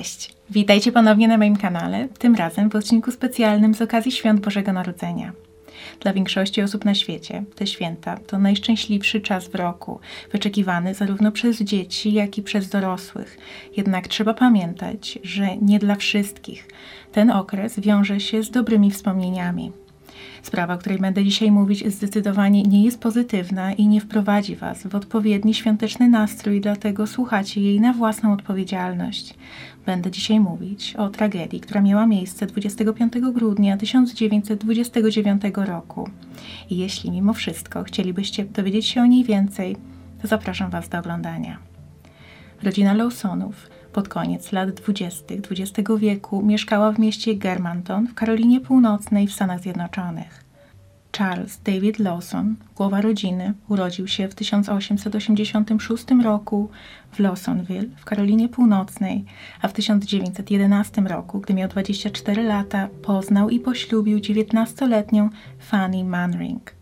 Cześć, witajcie ponownie na moim kanale, tym razem w odcinku specjalnym z okazji Świąt Bożego Narodzenia. Dla większości osób na świecie te święta to najszczęśliwszy czas w roku, wyczekiwany zarówno przez dzieci, jak i przez dorosłych. Jednak trzeba pamiętać, że nie dla wszystkich. Ten okres wiąże się z dobrymi wspomnieniami. Sprawa, o której będę dzisiaj mówić, zdecydowanie nie jest pozytywna i nie wprowadzi Was w odpowiedni świąteczny nastrój, dlatego słuchacie jej na własną odpowiedzialność. Będę dzisiaj mówić o tragedii, która miała miejsce 25 grudnia 1929 roku. I jeśli mimo wszystko chcielibyście dowiedzieć się o niej więcej, to zapraszam Was do oglądania. Rodzina Lawsonów pod koniec lat 20. XX wieku mieszkała w mieście Germantown w Karolinie Północnej w Stanach Zjednoczonych. Charles David Lawson, głowa rodziny, urodził się w 1886 roku w Lawsonville w Karolinie Północnej, a w 1911 roku, gdy miał 24 lata, poznał i poślubił 19-letnią Fanny Manring.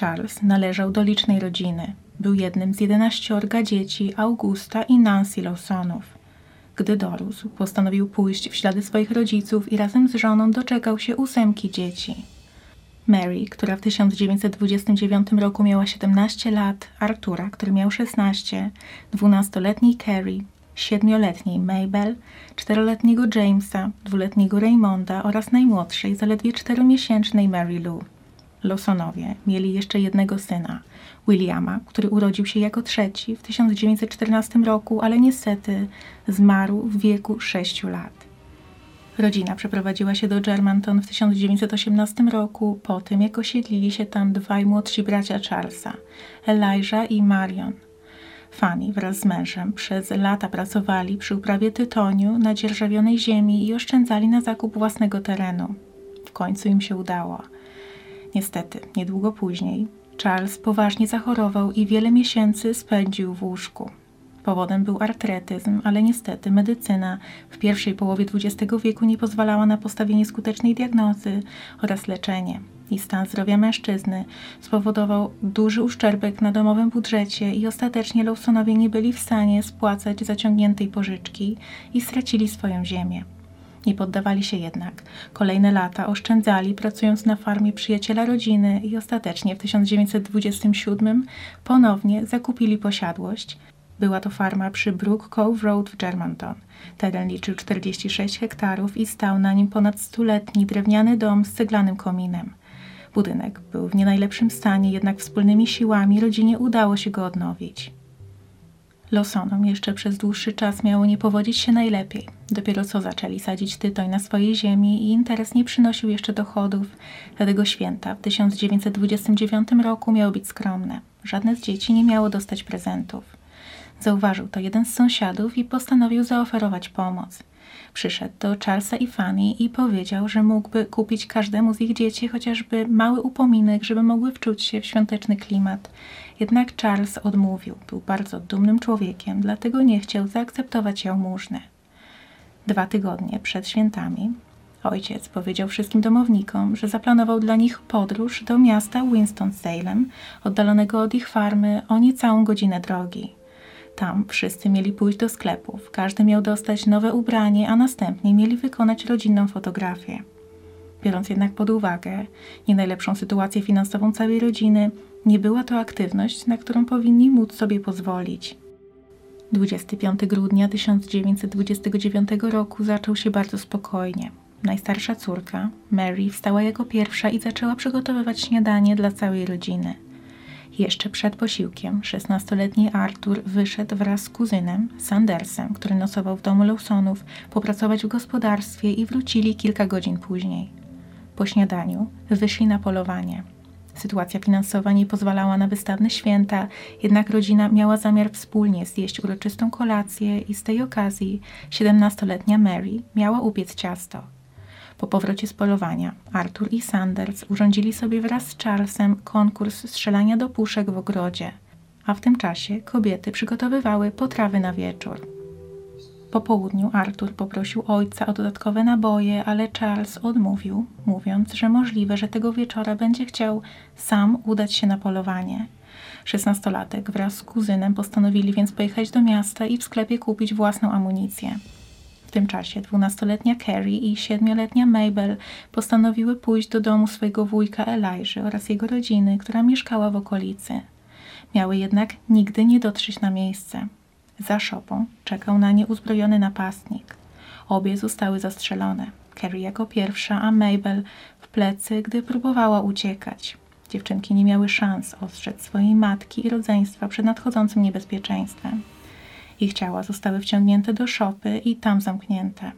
Charles należał do licznej rodziny. Był jednym z jedenaściorga dzieci Augusta i Nancy Lawsonów. Gdy dorósł, postanowił pójść w ślady swoich rodziców i razem z żoną doczekał się ósemki dzieci. Mary, która w 1929 roku miała 17 lat, Artura, który miał 16, 12-letniej Carrie, 7-letniej Mabel, 4-letniego Jamesa, 2-letniego Raymonda oraz najmłodszej, zaledwie 4-miesięcznej Mary Lou. Lawsonowie mieli jeszcze jednego syna, Williama, który urodził się jako trzeci w 1914 roku, ale niestety zmarł w wieku 6 lat. Rodzina przeprowadziła się do Germantown w 1918 roku, po tym jak osiedlili się tam dwaj młodsi bracia Charlesa, Elijah i Marion. Fanny wraz z mężem przez lata pracowali przy uprawie tytoniu na dzierżawionej ziemi i oszczędzali na zakup własnego terenu. W końcu im się udało. Niestety, niedługo później Charles poważnie zachorował i wiele miesięcy spędził w łóżku. Powodem był artretyzm, ale niestety medycyna w pierwszej połowie XX wieku nie pozwalała na postawienie skutecznej diagnozy oraz leczenie. I stan zdrowia mężczyzny spowodował duży uszczerbek na domowym budżecie i ostatecznie Lawsonowie nie byli w stanie spłacać zaciągniętej pożyczki i stracili swoją ziemię. Nie poddawali się jednak. Kolejne lata oszczędzali, pracując na farmie przyjaciela rodziny i ostatecznie w 1927 ponownie zakupili posiadłość. Była to farma przy Brook Cove Road w Germantown. Teren liczył 46 hektarów i stał na nim ponad stuletni drewniany dom z ceglanym kominem. Budynek był w nie najlepszym stanie, jednak wspólnymi siłami rodzinie udało się go odnowić. Lawsonom jeszcze przez dłuższy czas miało nie powodzić się najlepiej. Dopiero co zaczęli sadzić tytoń na swojej ziemi i interes nie przynosił jeszcze dochodów, dlatego święta w 1929 roku miało być skromne. Żadne z dzieci nie miało dostać prezentów. Zauważył to jeden z sąsiadów i postanowił zaoferować pomoc. Przyszedł do Charlesa i Fanny i powiedział, że mógłby kupić każdemu z ich dzieci chociażby mały upominek, żeby mogły wczuć się w świąteczny klimat. Jednak Charles odmówił. Był bardzo dumnym człowiekiem, dlatego nie chciał zaakceptować jałmużny. Dwa tygodnie przed świętami ojciec powiedział wszystkim domownikom, że zaplanował dla nich podróż do miasta Winston-Salem, oddalonego od ich farmy o niecałą godzinę drogi. Tam wszyscy mieli pójść do sklepów, każdy miał dostać nowe ubranie, a następnie mieli wykonać rodzinną fotografię. Biorąc jednak pod uwagę nie najlepszą sytuację finansową całej rodziny, nie była to aktywność, na którą powinni móc sobie pozwolić. 25 grudnia 1929 roku zaczął się bardzo spokojnie. Najstarsza córka, Mary, wstała jako pierwsza i zaczęła przygotowywać śniadanie dla całej rodziny. Jeszcze przed posiłkiem 16-letni Arthur wyszedł wraz z kuzynem, Sandersem, który nocował w domu Lawsonów, popracować w gospodarstwie i wrócili kilka godzin później. Po śniadaniu wyszli na polowanie. Sytuacja finansowa nie pozwalała na wystawne święta, jednak rodzina miała zamiar wspólnie zjeść uroczystą kolację i z tej okazji 17-letnia Mary miała upiec ciasto. Po powrocie z polowania Arthur i Sanders urządzili sobie wraz z Charlesem konkurs strzelania do puszek w ogrodzie, a w tym czasie kobiety przygotowywały potrawy na wieczór. Po południu Arthur poprosił ojca o dodatkowe naboje, ale Charles odmówił, mówiąc, że możliwe, że tego wieczora będzie chciał sam udać się na polowanie. Szesnastolatek wraz z kuzynem postanowili więc pojechać do miasta i w sklepie kupić własną amunicję. W tym czasie dwunastoletnia Carrie i siedmioletnia Mabel postanowiły pójść do domu swojego wujka Elijah oraz jego rodziny, która mieszkała w okolicy. Miały jednak nigdy nie dotrzeć na miejsce. Za szopą czekał na nie uzbrojony napastnik. Obie zostały zastrzelone. Carrie jako pierwsza, a Mabel w plecy, gdy próbowała uciekać. Dziewczynki nie miały szans ostrzec swojej matki i rodzeństwa przed nadchodzącym niebezpieczeństwem. Ich ciała zostały wciągnięte do szopy i tam zamknięte.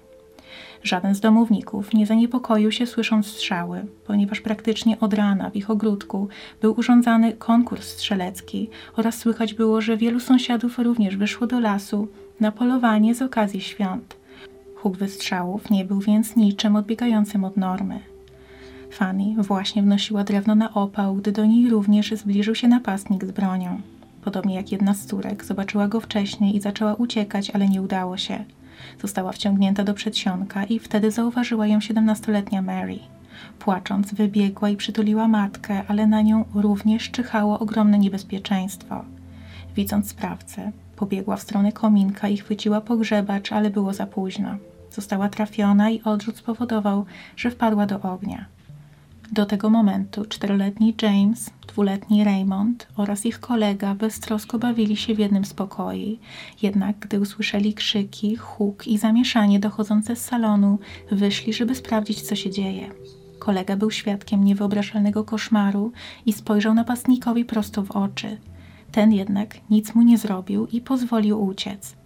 Żaden z domowników nie zaniepokoił się słysząc strzały, ponieważ praktycznie od rana w ich ogródku był urządzany konkurs strzelecki oraz słychać było, że wielu sąsiadów również wyszło do lasu na polowanie z okazji świąt. Huk wystrzałów nie był więc niczym odbiegającym od normy. Fanny właśnie wnosiła drewno na opał, gdy do niej również zbliżył się napastnik z bronią. Podobnie jak jedna z córek, zobaczyła go wcześniej i zaczęła uciekać, ale nie udało się. Została wciągnięta do przedsionka i wtedy zauważyła ją siedemnastoletnia Mary. Płacząc, wybiegła i przytuliła matkę, ale na nią również czyhało ogromne niebezpieczeństwo. Widząc sprawcę, pobiegła w stronę kominka i chwyciła pogrzebacz, ale było za późno. Została trafiona i odrzut spowodował, że wpadła do ognia. Do tego momentu czteroletni James, dwuletni Raymond oraz ich kolega beztrosko bawili się w jednym z pokoi. Jednak gdy usłyszeli krzyki, huk i zamieszanie dochodzące z salonu, wyszli, żeby sprawdzić, co się dzieje. Kolega był świadkiem niewyobrażalnego koszmaru i spojrzał napastnikowi prosto w oczy. Ten jednak nic mu nie zrobił i pozwolił uciec.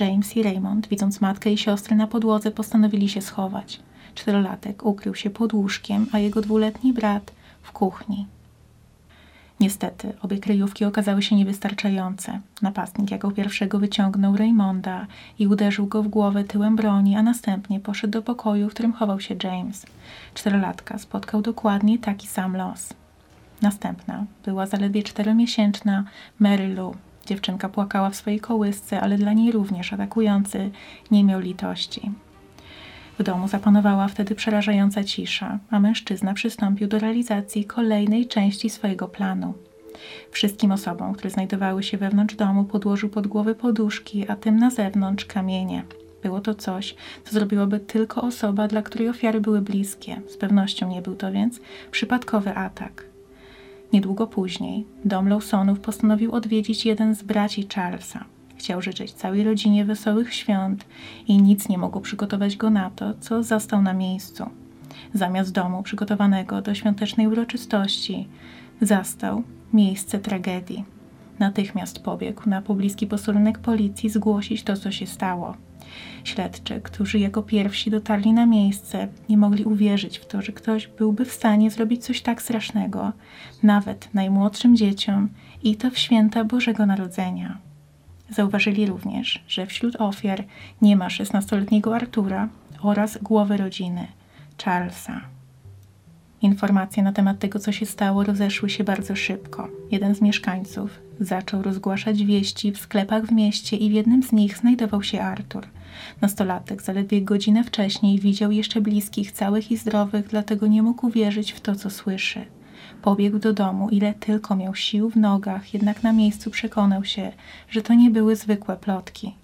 James i Raymond, widząc matkę i siostrę na podłodze, postanowili się schować. Czterolatek ukrył się pod łóżkiem, a jego dwuletni brat w kuchni. Niestety, obie kryjówki okazały się niewystarczające. Napastnik jako pierwszego wyciągnął Raymonda i uderzył go w głowę tyłem broni, a następnie poszedł do pokoju, w którym chował się James. Czterolatka spotkał dokładnie taki sam los. Następna była zaledwie czteromiesięczna Mary Lou. Dziewczynka płakała w swojej kołysce, ale dla niej również atakujący nie miał litości. W domu zapanowała wtedy przerażająca cisza, a mężczyzna przystąpił do realizacji kolejnej części swojego planu. Wszystkim osobom, które znajdowały się wewnątrz domu, podłożył pod głowy poduszki, a tym na zewnątrz kamienie. Było to coś, co zrobiłaby tylko osoba, dla której ofiary były bliskie. Z pewnością nie był to więc przypadkowy atak. Niedługo później dom Lawsonów postanowił odwiedzić jeden z braci Charlesa. Chciał życzyć całej rodzinie wesołych świąt i nic nie mogło przygotować go na to, co zastał na miejscu. Zamiast domu przygotowanego do świątecznej uroczystości, zastał miejsce tragedii. Natychmiast pobiegł na pobliski posterunek policji zgłosić to, co się stało. Śledczy, którzy jako pierwsi dotarli na miejsce, nie mogli uwierzyć w to, że ktoś byłby w stanie zrobić coś tak strasznego, nawet najmłodszym dzieciom i to w święta Bożego Narodzenia. Zauważyli również, że wśród ofiar nie ma 16-letniego Artura oraz głowy rodziny, Charlesa. Informacje na temat tego, co się stało, rozeszły się bardzo szybko. Jeden z mieszkańców zaczął rozgłaszać wieści w sklepach w mieście i w jednym z nich znajdował się Artur. Nastolatek zaledwie godzinę wcześniej widział jeszcze bliskich, całych i zdrowych, dlatego nie mógł uwierzyć w to, co słyszy. Pobiegł do domu, ile tylko miał sił w nogach, jednak na miejscu przekonał się, że to nie były zwykłe plotki.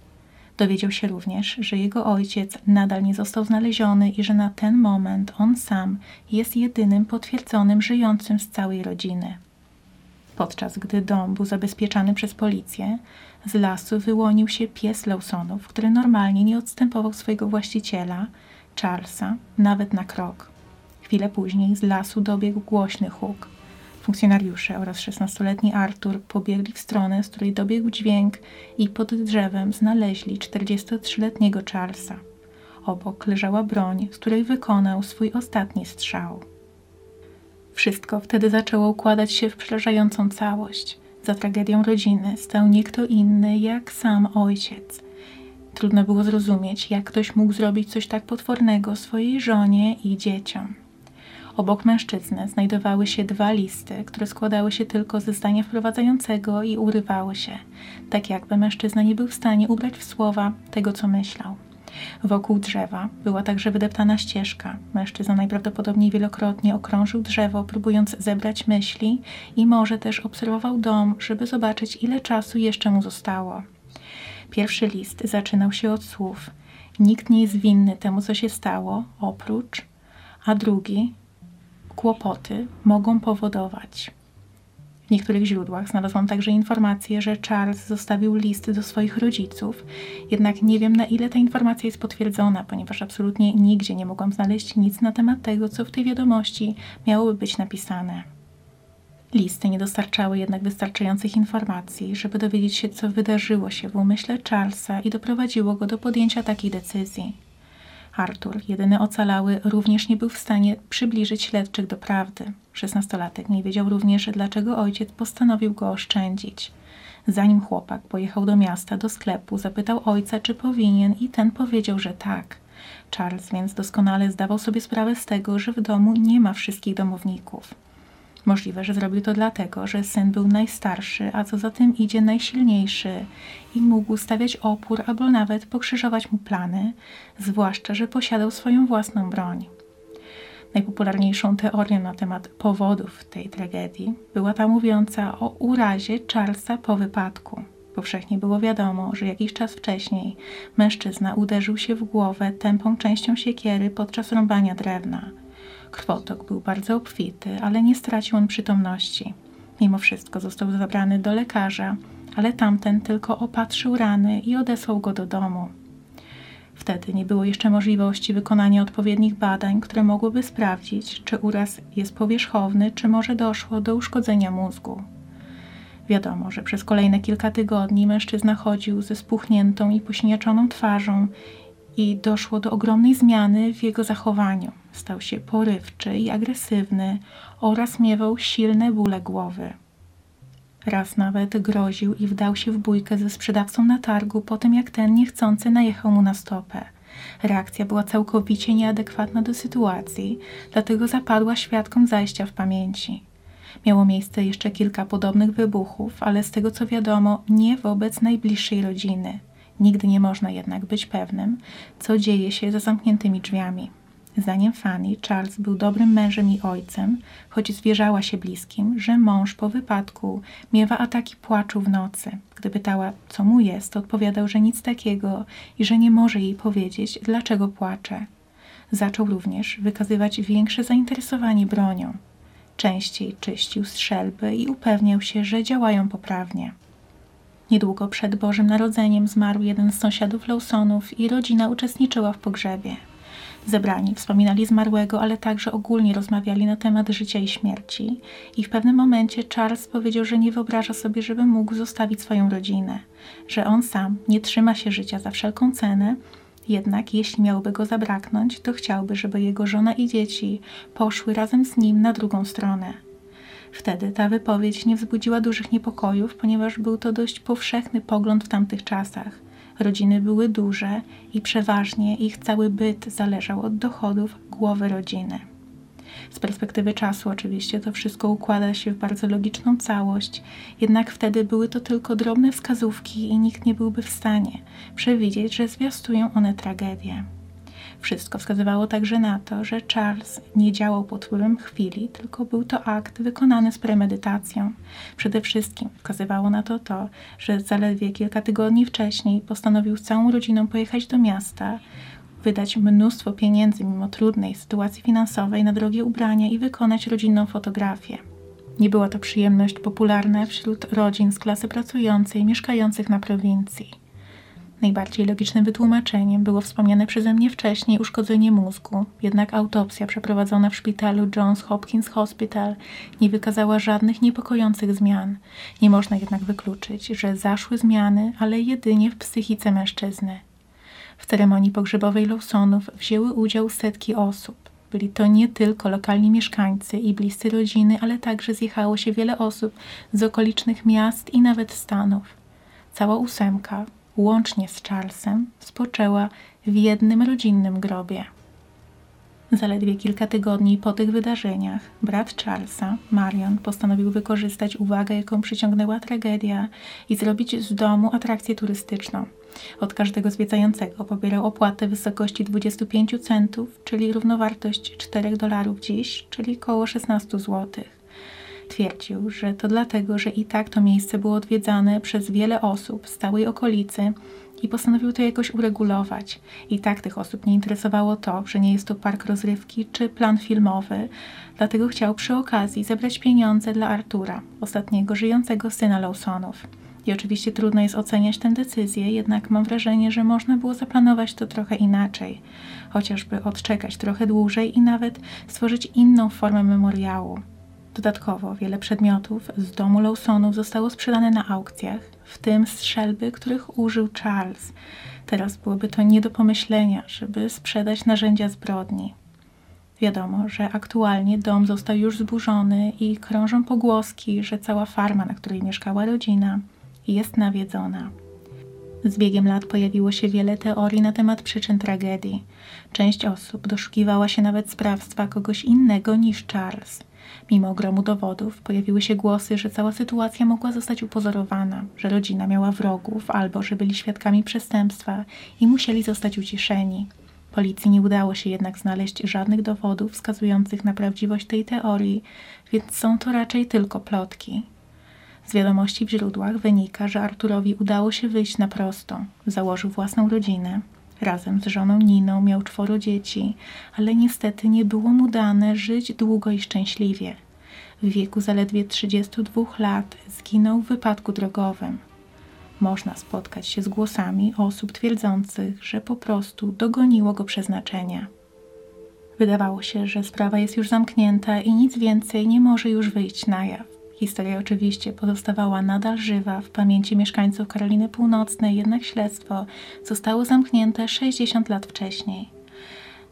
Dowiedział się również, że jego ojciec nadal nie został znaleziony i że na ten moment on sam jest jedynym potwierdzonym żyjącym z całej rodziny. Podczas gdy dom był zabezpieczany przez policję, z lasu wyłonił się pies Lawsonów, który normalnie nie odstępował swojego właściciela, Charlesa, nawet na krok. Chwilę później z lasu dobiegł głośny huk. Funkcjonariusze oraz szesnastoletni Artur pobiegli w stronę, z której dobiegł dźwięk i pod drzewem znaleźli 43-letniego Charlesa. Obok leżała broń, z której wykonał swój ostatni strzał. Wszystko wtedy zaczęło układać się w przerażającą całość. Za tragedią rodziny stał nie kto inny jak sam ojciec. Trudno było zrozumieć, jak ktoś mógł zrobić coś tak potwornego swojej żonie i dzieciom. Obok mężczyzny znajdowały się dwa listy, które składały się tylko ze zdania wprowadzającego i urywały się, tak jakby mężczyzna nie był w stanie ubrać w słowa tego, co myślał. Wokół drzewa była także wydeptana ścieżka. Mężczyzna najprawdopodobniej wielokrotnie okrążył drzewo, próbując zebrać myśli i może też obserwował dom, żeby zobaczyć, ile czasu jeszcze mu zostało. Pierwszy list zaczynał się od słów: nikt nie jest winny temu, co się stało, oprócz, a drugi, kłopoty mogą powodować. W niektórych źródłach znalazłam także informację, że Charles zostawił list do swoich rodziców, jednak nie wiem na ile ta informacja jest potwierdzona, ponieważ absolutnie nigdzie nie mogłam znaleźć nic na temat tego, co w tej wiadomości miałoby być napisane. Listy nie dostarczały jednak wystarczających informacji, żeby dowiedzieć się, co wydarzyło się w umyśle Charlesa i doprowadziło go do podjęcia takiej decyzji. Artur, jedyny ocalały, również nie był w stanie przybliżyć śledczych do prawdy. Szesnastolatek nie wiedział również, dlaczego ojciec postanowił go oszczędzić. Zanim chłopak pojechał do miasta, do sklepu, zapytał ojca, czy powinien, i ten powiedział, że tak. Charles więc doskonale zdawał sobie sprawę z tego, że w domu nie ma wszystkich domowników. Możliwe, że zrobił to dlatego, że syn był najstarszy, a co za tym idzie najsilniejszy i mógł stawiać opór albo nawet pokrzyżować mu plany, zwłaszcza, że posiadał swoją własną broń. Najpopularniejszą teorią na temat powodów tej tragedii była ta mówiąca o urazie Charlesa po wypadku. Powszechnie było wiadomo, że jakiś czas wcześniej mężczyzna uderzył się w głowę tępą częścią siekiery podczas rąbania drewna. Krwotok był bardzo obfity, ale nie stracił on przytomności. Mimo wszystko został zabrany do lekarza, ale tamten tylko opatrzył rany i odesłał go do domu. Wtedy nie było jeszcze możliwości wykonania odpowiednich badań, które mogłyby sprawdzić, czy uraz jest powierzchowny, czy może doszło do uszkodzenia mózgu. Wiadomo, że przez kolejne kilka tygodni mężczyzna chodził ze spuchniętą i posiniaczoną twarzą i doszło do ogromnej zmiany w jego zachowaniu. Stał się porywczy i agresywny oraz miewał silne bóle głowy. Raz nawet groził i wdał się w bójkę ze sprzedawcą na targu po tym, jak ten niechcący najechał mu na stopę. Reakcja była całkowicie nieadekwatna do sytuacji, dlatego zapadła świadkom zajścia w pamięci. Miało miejsce jeszcze kilka podobnych wybuchów, ale z tego co wiadomo, nie wobec najbliższej rodziny. Nigdy nie można jednak być pewnym, co dzieje się za zamkniętymi drzwiami. Zdaniem Fanny, Charles był dobrym mężem i ojcem, choć zwierzała się bliskim, że mąż po wypadku miewa ataki płaczu w nocy. Gdy pytała, co mu jest, odpowiadał, że nic takiego i że nie może jej powiedzieć, dlaczego płacze. Zaczął również wykazywać większe zainteresowanie bronią. Częściej czyścił strzelby i upewniał się, że działają poprawnie. Niedługo przed Bożym Narodzeniem zmarł jeden z sąsiadów Lawsonów i rodzina uczestniczyła w pogrzebie. Zebrani wspominali zmarłego, ale także ogólnie rozmawiali na temat życia i śmierci. I w pewnym momencie Charles powiedział, że nie wyobraża sobie, żeby mógł zostawić swoją rodzinę, że on sam nie trzyma się życia za wszelką cenę, jednak jeśli miałoby go zabraknąć, to chciałby, żeby jego żona i dzieci poszły razem z nim na drugą stronę. Wtedy ta wypowiedź nie wzbudziła dużych niepokojów, ponieważ był to dość powszechny pogląd w tamtych czasach. Rodziny były duże i przeważnie ich cały byt zależał od dochodów głowy rodziny. Z perspektywy czasu, oczywiście, to wszystko układa się w bardzo logiczną całość, jednak wtedy były to tylko drobne wskazówki i nikt nie byłby w stanie przewidzieć, że zwiastują one tragedię. Wszystko wskazywało także na to, że Charles nie działał pod wpływem chwili, tylko był to akt wykonany z premedytacją. Przede wszystkim wskazywało na to to, że zaledwie kilka tygodni wcześniej postanowił z całą rodziną pojechać do miasta, wydać mnóstwo pieniędzy mimo trudnej sytuacji finansowej na drogie ubrania i wykonać rodzinną fotografię. Nie była to przyjemność popularna wśród rodzin z klasy pracującej mieszkających na prowincji. Najbardziej logicznym wytłumaczeniem było wspomniane przeze mnie wcześniej uszkodzenie mózgu, jednak autopsja przeprowadzona w szpitalu Johns Hopkins Hospital nie wykazała żadnych niepokojących zmian. Nie można jednak wykluczyć, że zaszły zmiany, ale jedynie w psychice mężczyzny. W ceremonii pogrzebowej Lawsonów wzięły udział setki osób. Byli to nie tylko lokalni mieszkańcy i bliscy rodziny, ale także zjechało się wiele osób z okolicznych miast i nawet stanów. Cała ósemka, łącznie z Charlesem, spoczęła w jednym rodzinnym grobie. Zaledwie kilka tygodni po tych wydarzeniach brat Charlesa, Marion, postanowił wykorzystać uwagę, jaką przyciągnęła tragedia i zrobić z domu atrakcję turystyczną. Od każdego zwiedzającego pobierał opłatę w wysokości 25 centów, czyli równowartość 4 dolarów dziś, czyli około 16 złotych. Twierdził, że to dlatego, że i tak to miejsce było odwiedzane przez wiele osób z całej okolicy i postanowił to jakoś uregulować. I tak tych osób nie interesowało to, że nie jest to park rozrywki czy plan filmowy, dlatego chciał przy okazji zebrać pieniądze dla Artura, ostatniego żyjącego syna Lawsonów. I oczywiście trudno jest oceniać tę decyzję, jednak mam wrażenie, że można było zaplanować to trochę inaczej, chociażby odczekać trochę dłużej i nawet stworzyć inną formę memoriału. Dodatkowo wiele przedmiotów z domu Lawsonów zostało sprzedane na aukcjach, w tym strzelby, których użył Charles. Teraz byłoby to nie do pomyślenia, żeby sprzedać narzędzia zbrodni. Wiadomo, że aktualnie dom został już zburzony i krążą pogłoski, że cała farma, na której mieszkała rodzina, jest nawiedzona. Z biegiem lat pojawiło się wiele teorii na temat przyczyn tragedii. Część osób doszukiwała się nawet sprawstwa kogoś innego niż Charles. Mimo ogromu dowodów pojawiły się głosy, że cała sytuacja mogła zostać upozorowana, że rodzina miała wrogów albo że byli świadkami przestępstwa i musieli zostać uciszeni. Policji nie udało się jednak znaleźć żadnych dowodów wskazujących na prawdziwość tej teorii, więc są to raczej tylko plotki. Z wiadomości w źródłach wynika, że Arturowi udało się wyjść na prosto. Założył własną rodzinę. Razem z żoną Niną miał czworo dzieci, ale niestety nie było mu dane żyć długo i szczęśliwie. W wieku zaledwie 32 lat zginął w wypadku drogowym. Można spotkać się z głosami osób twierdzących, że po prostu dogoniło go przeznaczenie. Wydawało się, że sprawa jest już zamknięta i nic więcej nie może już wyjść na jaw. Historia oczywiście pozostawała nadal żywa w pamięci mieszkańców Karoliny Północnej, jednak śledztwo zostało zamknięte 60 lat wcześniej.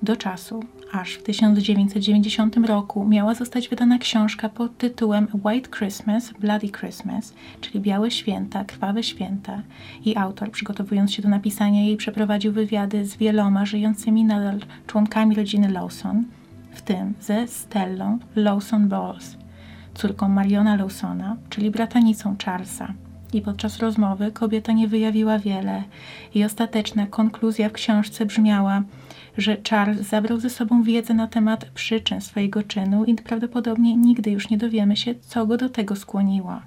Do czasu, aż w 1990 roku miała zostać wydana książka pod tytułem White Christmas, Bloody Christmas, czyli Białe Święta, Krwawe Święta. I autor, przygotowując się do napisania jej, przeprowadził wywiady z wieloma żyjącymi nadal członkami rodziny Lawson, w tym ze Stellą Lawson Bowles córką Mariona Lawsona, czyli bratanicą Charlesa. I podczas rozmowy kobieta nie wyjawiła wiele. I ostateczna konkluzja w książce brzmiała, że Charles zabrał ze sobą wiedzę na temat przyczyn swojego czynu i prawdopodobnie nigdy już nie dowiemy się, co go do tego skłoniło.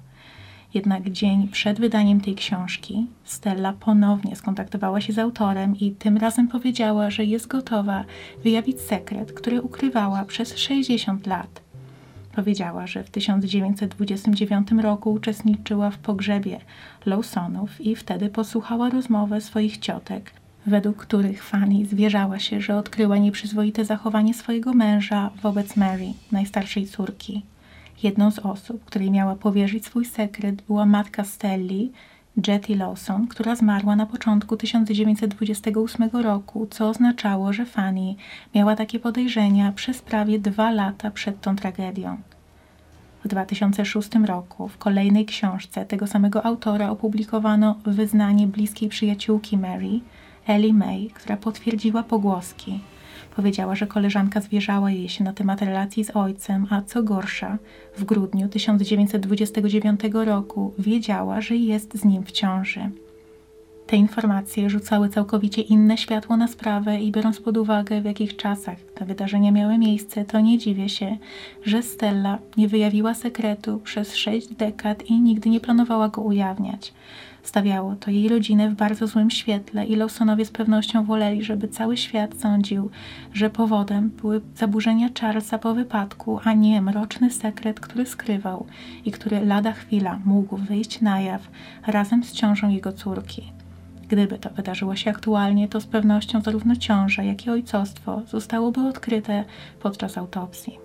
Jednak dzień przed wydaniem tej książki Stella ponownie skontaktowała się z autorem i tym razem powiedziała, że jest gotowa wyjawić sekret, który ukrywała przez 60 lat. Powiedziała, że w 1929 roku uczestniczyła w pogrzebie Lawsonów i wtedy posłuchała rozmowę swoich ciotek, według których Fanny zwierzała się, że odkryła nieprzyzwoite zachowanie swojego męża wobec Mary, najstarszej córki. Jedną z osób, której miała powierzyć swój sekret, była matka Stelli, Jetty Lawson, która zmarła na początku 1928 roku, co oznaczało, że Fanny miała takie podejrzenia przez prawie dwa lata przed tą tragedią. W 2006 roku w kolejnej książce tego samego autora opublikowano wyznanie bliskiej przyjaciółki Mary, Ellie May, która potwierdziła pogłoski – Powiedziała, że koleżanka zwierzała jej się na temat relacji z ojcem, a co gorsza, w grudniu 1929 roku wiedziała, że jest z nim w ciąży. Te informacje rzucały całkowicie inne światło na sprawę i biorąc pod uwagę, w jakich czasach te wydarzenia miały miejsce, to nie dziwię się, że Stella nie wyjawiła sekretu przez sześć dekad i nigdy nie planowała go ujawniać. Stawiało to jej rodzinę w bardzo złym świetle i Lawsonowie z pewnością woleli, żeby cały świat sądził, że powodem były zaburzenia Charlesa po wypadku, a nie mroczny sekret, który skrywał i który lada chwila mógł wyjść na jaw razem z ciążą jego córki. Gdyby to wydarzyło się aktualnie, to z pewnością zarówno ciąża, jak i ojcostwo zostałoby odkryte podczas autopsji.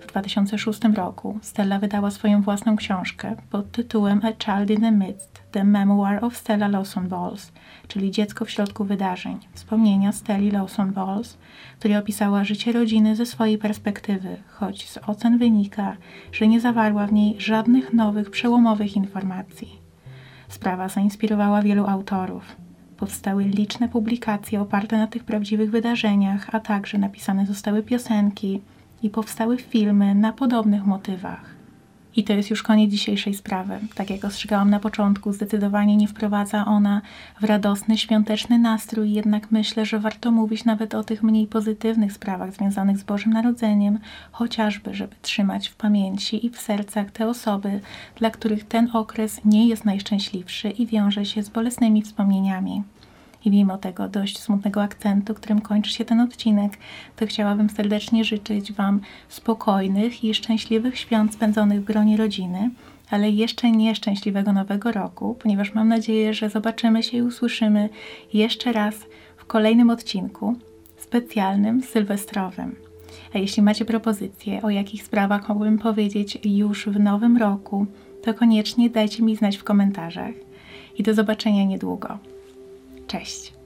W 2006 roku Stella wydała swoją własną książkę pod tytułem A Child in the Midst – The Memoir of Stella Lawson Bowles, czyli Dziecko w środku wydarzeń, wspomnienia Stelli Lawson Bowles, która opisała życie rodziny ze swojej perspektywy, choć z ocen wynika, że nie zawarła w niej żadnych nowych, przełomowych informacji. Sprawa zainspirowała wielu autorów. Powstały liczne publikacje oparte na tych prawdziwych wydarzeniach, a także napisane zostały piosenki, i powstały filmy na podobnych motywach. I to jest już koniec dzisiejszej sprawy. Tak jak ostrzegałam na początku, zdecydowanie nie wprowadza ona w radosny, świąteczny nastrój, jednak myślę, że warto mówić nawet o tych mniej pozytywnych sprawach związanych z Bożym Narodzeniem, chociażby, żeby trzymać w pamięci i w sercach te osoby, dla których ten okres nie jest najszczęśliwszy i wiąże się z bolesnymi wspomnieniami. I mimo tego dość smutnego akcentu, którym kończy się ten odcinek, to chciałabym serdecznie życzyć Wam spokojnych i szczęśliwych świąt spędzonych w gronie rodziny, ale jeszcze nie szczęśliwego nowego roku, ponieważ mam nadzieję, że zobaczymy się i usłyszymy jeszcze raz w kolejnym odcinku specjalnym, sylwestrowym. A jeśli macie propozycje, o jakich sprawach mogłabym powiedzieć już w nowym roku, to koniecznie dajcie mi znać w komentarzach. I do zobaczenia niedługo. Cześć!